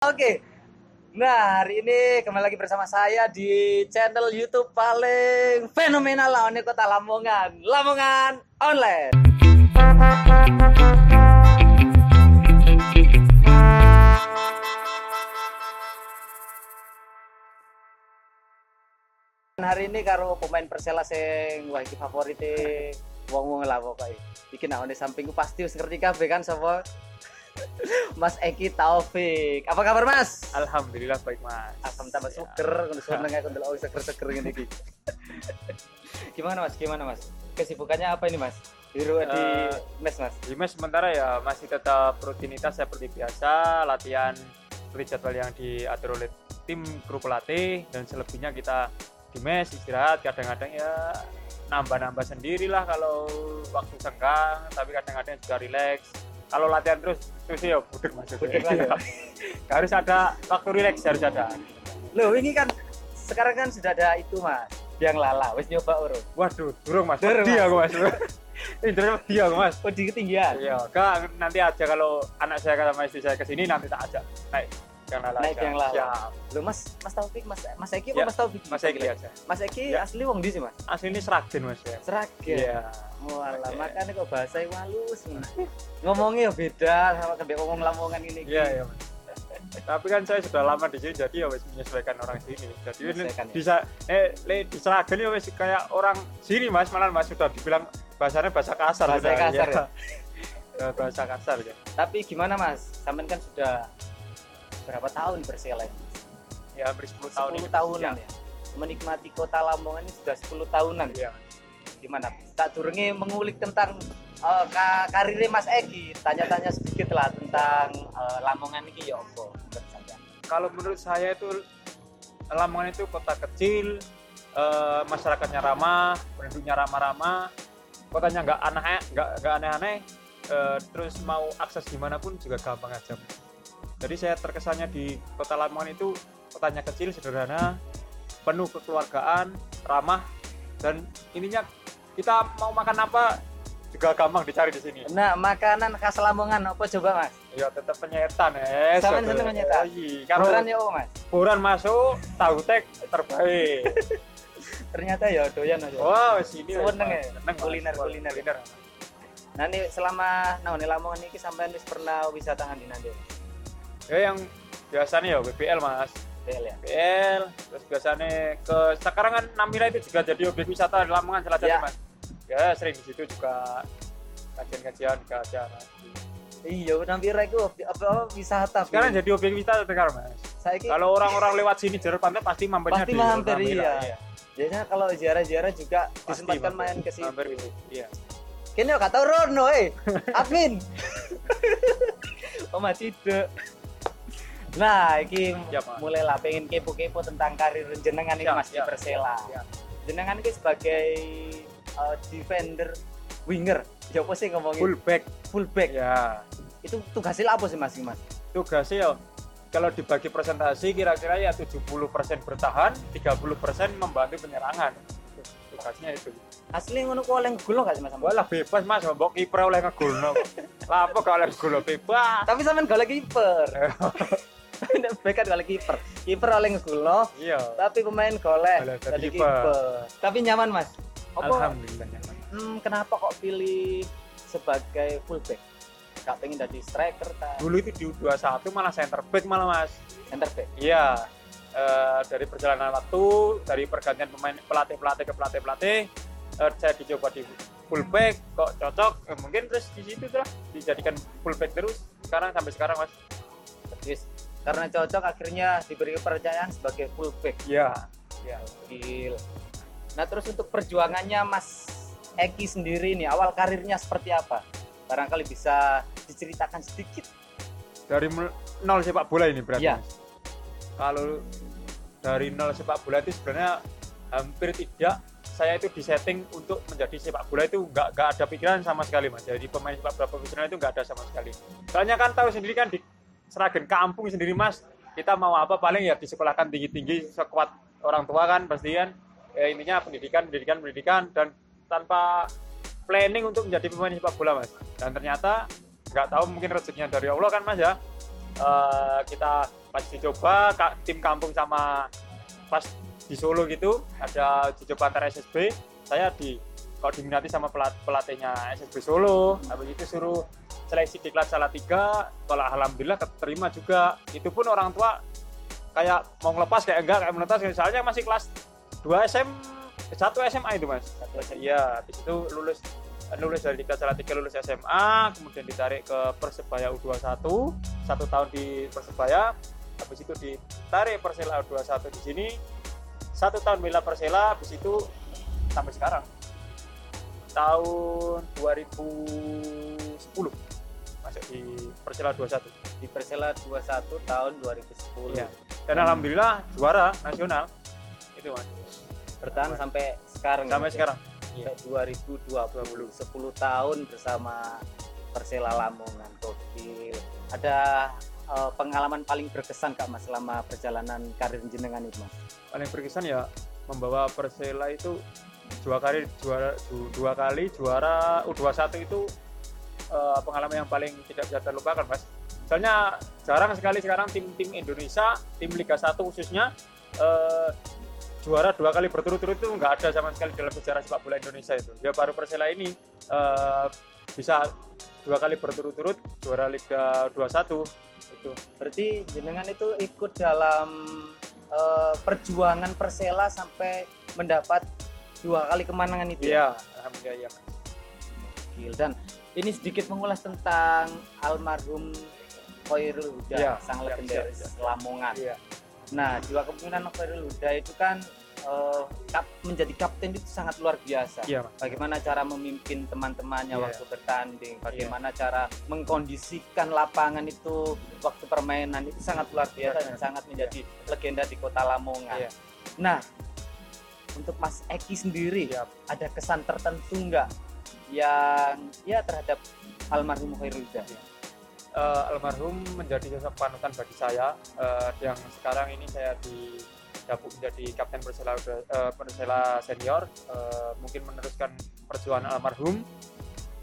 Oke. Nah, hari ini kembali lagi bersama saya di channel YouTube paling fenomenal lawannya Kota Lamongan. Lamongan Online. hari ini karo pemain Persela sing wah iki favorit wong-wong lah pokoknya. Iki nak sampingku pasti wis ngerti kabeh kan sapa Mas Eki Taufik. Apa kabar Mas? Alhamdulillah baik Mas. Asam tambah suker, ngono seneng aku ndelok seger-seger ngene iki. Gimana Mas? Gimana Mas? Kesibukannya apa ini Mas? Di, uh, di eh, mes Mas? Di mes sementara ya masih tetap rutinitas seperti biasa, latihan seperti jadwal yang diatur oleh tim kru pelatih dan selebihnya kita di mes istirahat kadang-kadang ya nambah-nambah sendirilah kalau waktu senggang tapi kadang-kadang juga rileks kalau latihan terus terus ya budek mas. Budek ya. harus ada waktu rileks harus ada. Loh ini kan sekarang kan sudah ada itu mas. Yang lala wes nyoba urung waduh durung mas. Durung dia mas. Ini dia mas. Oh di ketinggian. Iya kak. Nanti aja kalau anak saya sama istri saya ke sini nanti tak ajak. Naik yang lala naik yang siap lu mas mas Taufik mas mas Eki ya. mas Taufik mas Eki aja mas Eki ya. asli wong di sih mas asli ini Seragen mas ya Seragen ya Walah, okay. makanya kok bahasa halus. Ngomongnya ya beda sama kayak ngomong Lamongan ini. Iya, iya. Tapi kan saya sudah lama di sini jadi ya wis menyesuaikan orang sini. Jadi ini ya? bisa eh le di Seragen ya wis kayak orang sini Mas, malah Mas sudah dibilang bahasanya bahasa kasar bahasa kasar ya. ya. bahasa kasar ya. Tapi gimana Mas? Sampean kan sudah berapa tahun Persela ini? Ya hampir 10 tahun. 10 tahunan ya. Menikmati kota Lamongan ini sudah 10 tahunan. Iya. Gimana? Tak durungi mengulik tentang uh, karirnya Mas Egi. Tanya-tanya sedikit lah tentang uh, Lamongan ini ya apa Kalau menurut saya itu Lamongan itu kota kecil, uh, masyarakatnya ramah, penduduknya ramah-ramah, kotanya nggak aneh, nggak nggak aneh-aneh, uh, terus mau akses di mana pun juga gampang aja jadi saya terkesannya di kota Lamongan itu kotanya kecil sederhana penuh kekeluargaan ramah dan ininya kita mau makan apa juga gampang dicari di sini. Nah, makanan khas Lamongan apa coba, Mas? Ya tetap penyetan, eh. Sama seneng penyetan. Iya, buran ya, Mas. Buran masuk, tahu tek terbaik. Ternyata ya doyan aja. Wow, sini seneng ya. Seneng kuliner kuliner. kuliner. Nah, ini selama nah ini Lamongan ini sampai pernah wisata di nanti ya yang biasanya ya BBL mas. BBL ya. BBL terus biasanya ke sekarang kan Namira itu juga jadi objek wisata di Lamongan salah ya. mas. Ya sering di situ juga kajian-kajian ke acara. Iya Namira itu apa wisata sekarang jadi objek wisata sekarang mas. Kalau orang-orang lewat sini jalur pantai pasti mampirnya pasti mampir iya. iya. Biasanya kalau ziarah-ziarah juga disempatkan main ke sini iya. Kini kata Rono eh. Admin. Oh masih Nah, ini ya, mulailah pengen kepo-kepo tentang karir jenengan ini Mas di Persela. Jenengan ini sebagai uh, defender winger. Ya apa sih ngomongin? Fullback. Fullback. Ya. Itu tugasnya apa sih Mas Mas? Tugasnya ya kalau dibagi presentasi kira-kira ya 70% bertahan, 30% membantu penyerangan. Tugasnya itu. Asli ngono kok oleh ngegulno gak sih Mas? Walah bebas Mas, mbok kiper oleh ngegulno. Lah apa gak oleh ngegulno bebas. Tapi sampean gak oleh kiper. back kan kalau kiper. Kiper oleh ngegulno iya. tapi pemain golek jadi kiper. tapi nyaman mas? Apa, alhamdulillah nyaman. Hmm, kenapa kok pilih sebagai fullback? Gak pengen jadi striker ta? dulu itu di U21 malah center back malah mas. Center back? Iya. E, dari perjalanan waktu dari pergantian pemain pelatih pelatih ke pelatih pelatih e, saya dicoba di fullback kok cocok? E, mungkin terus di situ lah dijadikan fullback terus. Sekarang sampai sekarang mas. Terus karena cocok akhirnya diberi kepercayaan sebagai fullback ya ya gil nah terus untuk perjuangannya Mas Eki sendiri nih awal karirnya seperti apa? Barangkali bisa diceritakan sedikit. Dari nol sepak bola ini berarti ya. kalau dari nol sepak bola itu sebenarnya hampir tidak. Saya itu disetting untuk menjadi sepak bola itu nggak nggak ada pikiran sama sekali mas. Jadi pemain sepak bola profesional itu nggak ada sama sekali. Soalnya kan tahu sendiri kan di Seragen kampung sendiri mas. Kita mau apa paling ya disekolahkan tinggi-tinggi sekuat orang tua kan pasti kan ya, intinya pendidikan pendidikan pendidikan dan tanpa planning untuk menjadi pemain sepak bola mas. Dan ternyata nggak tahu mungkin rezekinya dari Allah kan mas ya. Eh, kita pas dicoba tim kampung sama pas di Solo gitu ada uji coba antar SSB saya di kalau diminati sama pelat, pelatihnya SSB Solo habis itu suruh seleksi di kelas salah tiga kalau alhamdulillah keterima juga. Itu pun orang tua kayak mau ngelepas kayak enggak kayak menetas. Soalnya masih kelas 2 SM satu SMA itu mas. Iya habis itu lulus lulus dari kelas salah tiga lulus SMA kemudian ditarik ke Persebaya U21 satu tahun di Persebaya. Habis itu ditarik Persela U21 di sini. Satu tahun bela Persela habis itu sampai sekarang. Tahun 2010 masuk di Persela 21 Di Persela 21 tahun 2010. Iya. dan alhamdulillah juara nasional itu mas Bertahan sampai sekarang. ya, sampai ya? sekarang Sampai 2020. 10 tahun bersama Persela Lamongan. Gokil. Ada eh, pengalaman paling berkesan Kak Mas selama perjalanan karir jenengan itu Mas? paling berkesan ya membawa Persela itu dua kali juara du- dua kali juara U21 itu eh, pengalaman yang paling tidak bisa terlupakan mas soalnya jarang sekali sekarang tim-tim Indonesia tim Liga 1 khususnya eh, juara dua kali berturut-turut itu nggak ada sama sekali dalam sejarah sepak bola Indonesia itu ya baru Persela ini eh, bisa dua kali berturut-turut juara Liga 21 itu Berarti jenengan itu ikut dalam eh, perjuangan Persela sampai mendapat dua kali kemenangan itu. ya? iya alhamdulillah Mas. Gokil. Dan ini sedikit mengulas tentang almarhum Khairul Huda, Iya, sang siap, legendaris siap, siap. Lamongan. iya Nah, jiwa kepemimpinan Khairul Huda itu kan eh, kap- menjadi kapten itu sangat luar biasa. iya Mas. Bagaimana cara memimpin teman-temannya Iya. waktu bertanding, bagaimana cara mengkondisikan lapangan itu waktu permainan itu sangat luar biasa Iya, dan sangat menjadi legenda di kota Lamongan. Iya. Nah, untuk Mas Eki sendiri Iya. ada kesan tertentu nggak yang ya terhadap almarhum Khairul Huda? eh, almarhum menjadi sosok panutan bagi saya. Eh, yang sekarang ini saya di dapuk menjadi kapten Persela eh, Persela senior. Eh, mungkin meneruskan perjuangan almarhum.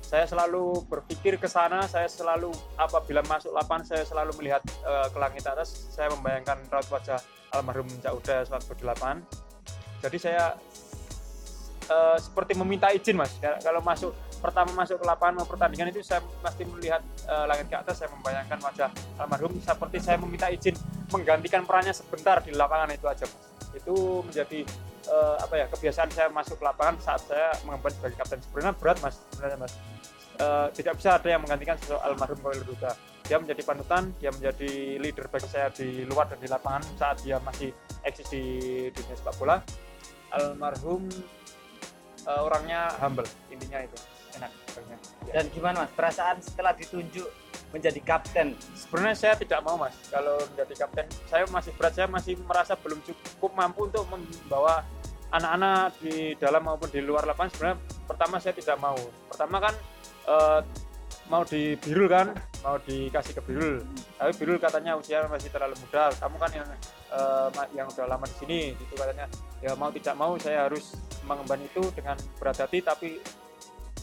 Saya selalu berpikir ke sana saya selalu apabila masuk lapangan saya selalu melihat eh, ke langit atas. Saya membayangkan raut wajah almarhum Cak Uda lapangan jadi saya eh, seperti meminta izin mas. Kalau masuk pertama masuk ke lapangan mau pertandingan itu saya pasti melihat eh, langit ke atas saya membayangkan wajah almarhum. Seperti saya meminta izin menggantikan perannya sebentar di lapangan itu aja mas. Itu menjadi eh, apa ya kebiasaan saya masuk ke lapangan saat saya mengemban sebagai kapten. Sebenarnya berat mas sebenarnya mas. Eh, tidak bisa ada yang menggantikan sosok almarhum Koil Ruda dia menjadi panutan dia menjadi leader bagi saya di luar dan di lapangan saat dia masih eksis di dunia sepak bola. Almarhum eh, orangnya humble intinya itu. Enak orangnya. Ya. Dan gimana Mas? Perasaan setelah ditunjuk menjadi kapten? sebenarnya saya tidak mau mas. Kalau menjadi kapten saya masih berat saya masih merasa belum cukup mampu untuk membawa anak-anak di dalam maupun di luar lapangan. Sebenarnya pertama saya tidak mau. Pertama kan eh, mau di birul kan? Mau dikasih ke birul. Tapi birul katanya usia masih terlalu muda. Kamu kan yang ma- yang udah lama di sini itu katanya ya mau tidak mau saya harus mengemban itu dengan berat hati tapi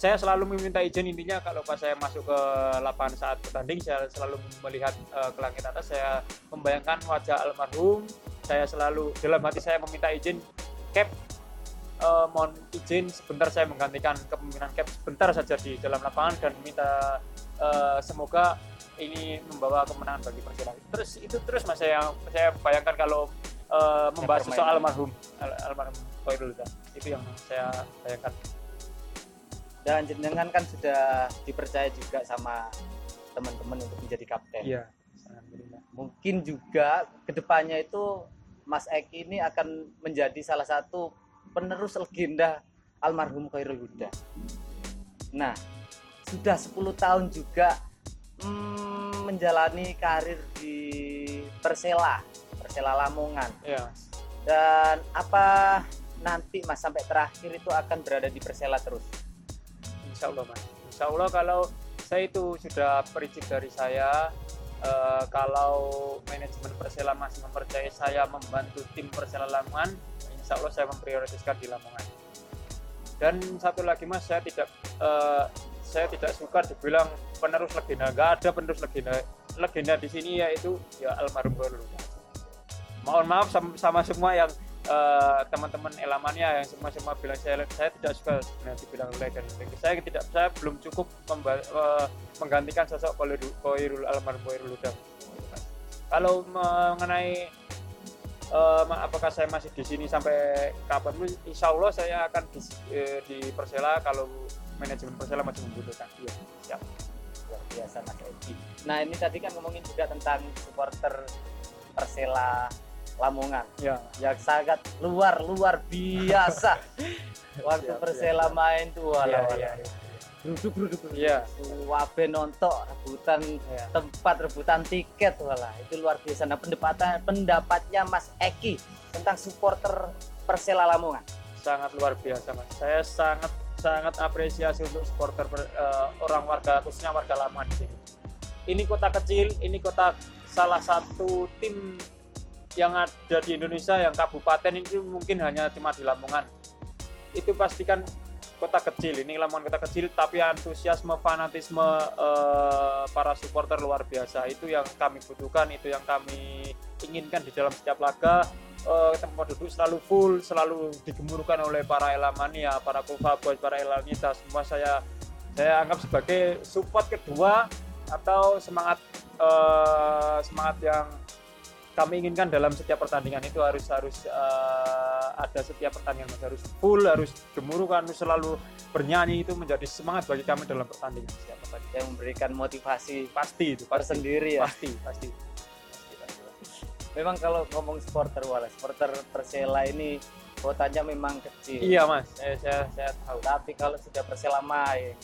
saya selalu meminta izin intinya kalau pas saya masuk ke lapangan saat bertanding saya selalu melihat eh, ke langit atas saya membayangkan wajah almarhum saya selalu dalam hati saya meminta izin cap eh, mohon izin sebentar saya menggantikan kepemimpinan cap sebentar saja di dalam lapangan dan minta eh, semoga ini membawa kemenangan bagi Persela terus itu terus mas saya saya bayangkan kalau eh, membahas soal almarhum al- almarhum Khairul Huda. itu yang saya bayangkan Dan jenengan kan sudah dipercaya juga sama teman-teman untuk menjadi kapten. iya alhamdulillah Mungkin juga ke depannya itu Mas Eki ini akan menjadi salah satu penerus legenda almarhum Khairul Huda. Nah, sudah 10 tahun juga mm, menjalani karir di Persela, Persela Lamongan. mas Dan apa nanti Mas sampai terakhir itu akan berada di Persela terus? Insya Allah mas. Insya Allah kalau saya itu sudah prinsip dari saya eh, kalau manajemen Persela masih mempercayai saya membantu tim Persela Lamongan, Insya Allah saya memprioritaskan di Lamongan. Dan satu lagi mas, saya tidak eh, saya tidak suka dibilang penerus legenda. Gak ada penerus legenda. legenda di sini yaitu ya almarhum Luda. Mohon maaf sama, sama semua yang eh, teman-teman elamannya yang semua semua bilang saya saya tidak suka sebenarnya dibilang legend. Saya tidak saya belum cukup memba- eh, menggantikan sosok Koirul, almarhum Koirul Huda. Kalau mengenai ma- apakah saya masih di sini sampai kapan insya Allah saya akan di, eh, di Persela kalau manajemen Persela masih membutuhkan. Iya, siap. luar biasa Mas Egi. Nah ini tadi kan ngomongin juga tentang supporter Persela Lamongan Ya, yang sangat luar luar biasa. Waktu Siap, Persela siap. main tuh iya, walau duduk duduk iya, Wabe nonton rebutan iya. tempat rebutan tiket walah itu luar biasa. Nah pendapatan pendapatnya Mas Eki tentang supporter Persela Lamongan. sangat luar biasa mas. Saya sangat sangat apresiasi untuk supporter eh, orang warga khususnya warga di sini. Ini kota kecil, ini kota salah satu tim yang ada di Indonesia yang kabupaten itu mungkin hanya cuma di Lamongan. Itu pastikan kota kecil, ini Lamongan kota kecil tapi antusiasme fanatisme eh, para supporter luar biasa. Itu yang kami butuhkan, itu yang kami inginkan di dalam setiap laga eh, tempat duduk selalu full, selalu digemuruhkan oleh para elamania, para Kufa Boys, para elamita. Semua saya saya anggap sebagai support kedua atau semangat eh, semangat yang kami inginkan dalam setiap pertandingan itu harus harus eh, ada setiap pertandingan harus full, harus gemuruhkan, harus selalu bernyanyi itu menjadi semangat bagi kami dalam pertandingan setiap pertandingan. yang memberikan motivasi Pasti itu, pasti, tersendiri ya. pasti, pasti. Pasti, pasti, pasti. Memang kalau ngomong supporter wala, supporter Persela ini kotanya memang kecil. Iya mas, saya, saya, saya tahu. Tapi kalau sudah Persela main,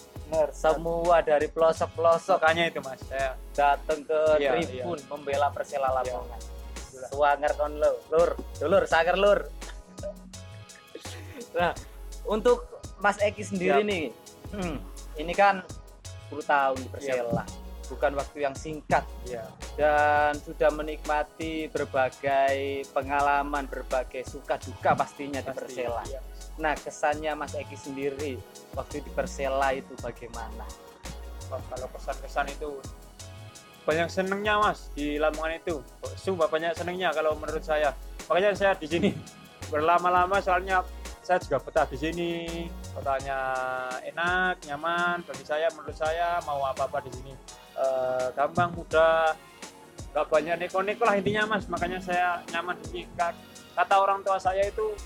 semua dari pelosok-pelosok Makanya itu mas, saya datang ke Iya, tribun membela Persela Iya. Suwanger kon lo, lur, lur, saker lur. nah, untuk Mas Eki sendiri Siap. nih, hmm, ini kan 10 tahun Iya. di Persela, bukan waktu yang singkat Iya. dan sudah menikmati berbagai pengalaman, berbagai suka duka pastinya di Pasti, Persela. iya. Nah, kesannya Mas Eki sendiri waktu di Persela itu bagaimana? Wah, kalau kesan-kesan itu banyak senengnya mas di Lamongan itu. Sumpah banyak senengnya kalau menurut saya. Makanya saya di sini berlama-lama soalnya saya juga betah di sini. Kotanya enak nyaman bagi saya menurut saya mau apa-apa di sini. Eh, gampang mudah nggak banyak neko-neko lah intinya mas. Makanya saya nyaman di sini. Ka- kata orang tua saya itu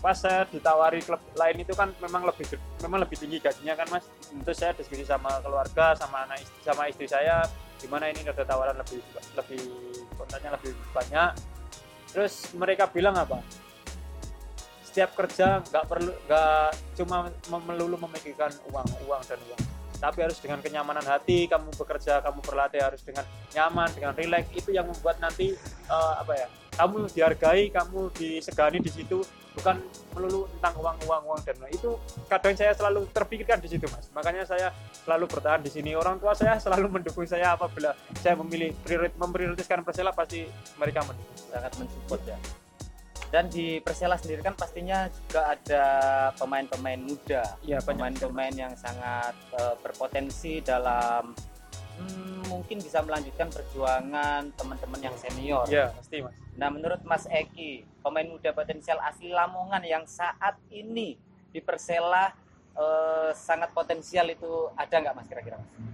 pas saya ditawari klub lain itu kan memang lebih memang lebih tinggi gajinya kan mas. Tentu saya diskusi sama keluarga sama anak istri, sama istri saya gimana ini ada tawaran lebih lebih kontraknya lebih banyak. Terus mereka bilang apa? Setiap kerja nggak perlu nggak cuma melulu memikirkan uang uang dan uang tapi harus dengan kenyamanan hati kamu bekerja kamu berlatih harus dengan nyaman dengan rileks. Itu yang membuat nanti eh, apa ya kamu dihargai kamu disegani di situ bukan melulu tentang uang uang uang dan itu kadang saya selalu terpikirkan di situ mas. Makanya saya selalu bertahan di sini. Orang tua saya selalu mendukung saya apabila saya memilih priorit memprioritaskan Persela pasti mereka mendukung. Sangat mensupport ya. Dan di Persela sendiri kan pastinya juga ada pemain-pemain muda, iya pemain-pemain yang sangat eh, berpotensi dalam hmm, mungkin bisa melanjutkan perjuangan teman-teman yang senior. iya pasti mas Nah, menurut Mas Eki, pemain muda potensial asli Lamongan yang saat ini di Persela eh, sangat potensial itu ada nggak Mas kira-kira? Mas?